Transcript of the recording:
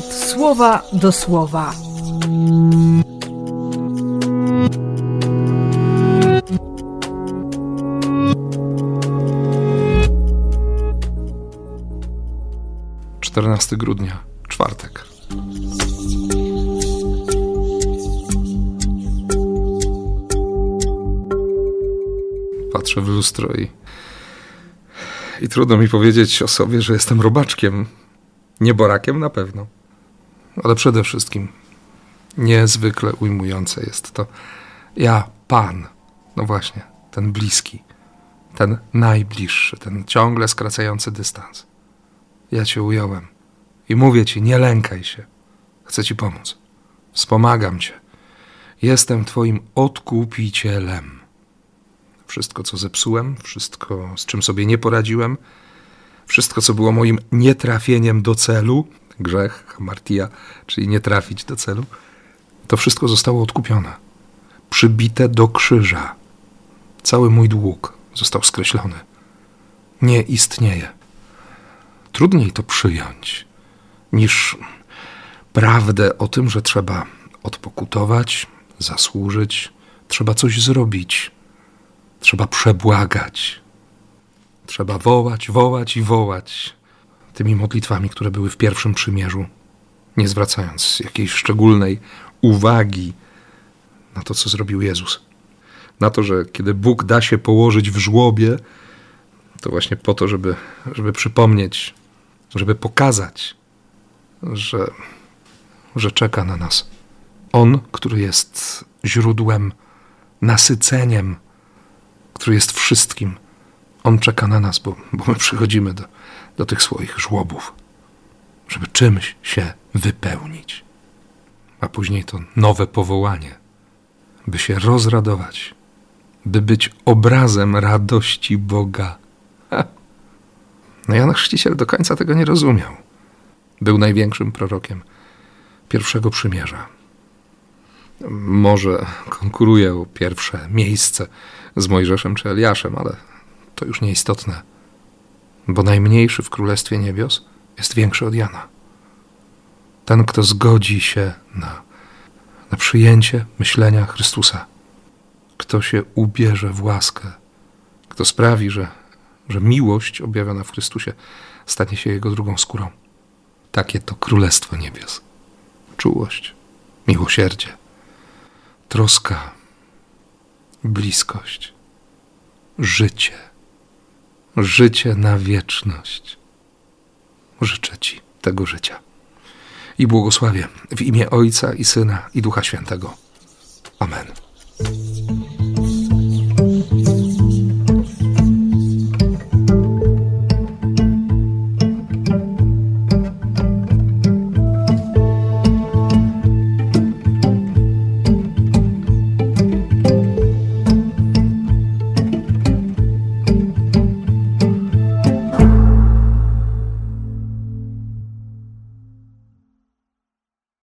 słowa do słowa. Czternasty grudnia, czwartek. Patrzę w lustro i, i trudno mi powiedzieć o sobie, że jestem robaczkiem. Nie borakiem na pewno. Ale przede wszystkim niezwykle ujmujące jest to ja, Pan. No właśnie, ten bliski, ten najbliższy, ten ciągle skracający dystans. Ja Cię ująłem i mówię Ci, nie lękaj się. Chcę Ci pomóc. Wspomagam Cię. Jestem Twoim odkupicielem. Wszystko, co zepsułem, wszystko, z czym sobie nie poradziłem, wszystko, co było moim nietrafieniem do celu, grzech, hamartia, czyli nie trafić do celu, to wszystko zostało odkupione. Przybite do krzyża. Cały mój dług został skreślony. Nie istnieje. Trudniej to przyjąć niż prawdę o tym, że trzeba odpokutować, zasłużyć, trzeba coś zrobić, trzeba przebłagać, trzeba wołać, wołać i wołać tymi modlitwami, które były w pierwszym przymierzu, nie zwracając jakiejś szczególnej uwagi na to, co zrobił Jezus. Na to, że kiedy Bóg da się położyć w żłobie, to właśnie po to, żeby, żeby przypomnieć, żeby pokazać, że, że czeka na nas. On, który jest źródłem, nasyceniem, który jest wszystkim. On czeka na nas, bo, bo my przychodzimy do, do tych swoich żłobów, żeby czymś się wypełnić. A później to nowe powołanie, by się rozradować, by być obrazem radości Boga. Ha. No Jan Chrzciciel do końca tego nie rozumiał. Był największym prorokiem pierwszego przymierza. Może konkuruje o pierwsze miejsce z Mojżeszem czy Eliaszem, ale to już nieistotne, bo najmniejszy w Królestwie Niebios jest większy od Jana. Ten, kto zgodzi się na, na przyjęcie myślenia Chrystusa, kto się ubierze w łaskę, kto sprawi, że, że miłość objawiona w Chrystusie stanie się jego drugą skórą. Takie to Królestwo Niebios. Czułość, miłosierdzie, troska, bliskość, życie, życie na wieczność. Życzę Ci tego życia i błogosławię w imię Ojca i Syna i Ducha Świętego. Amen.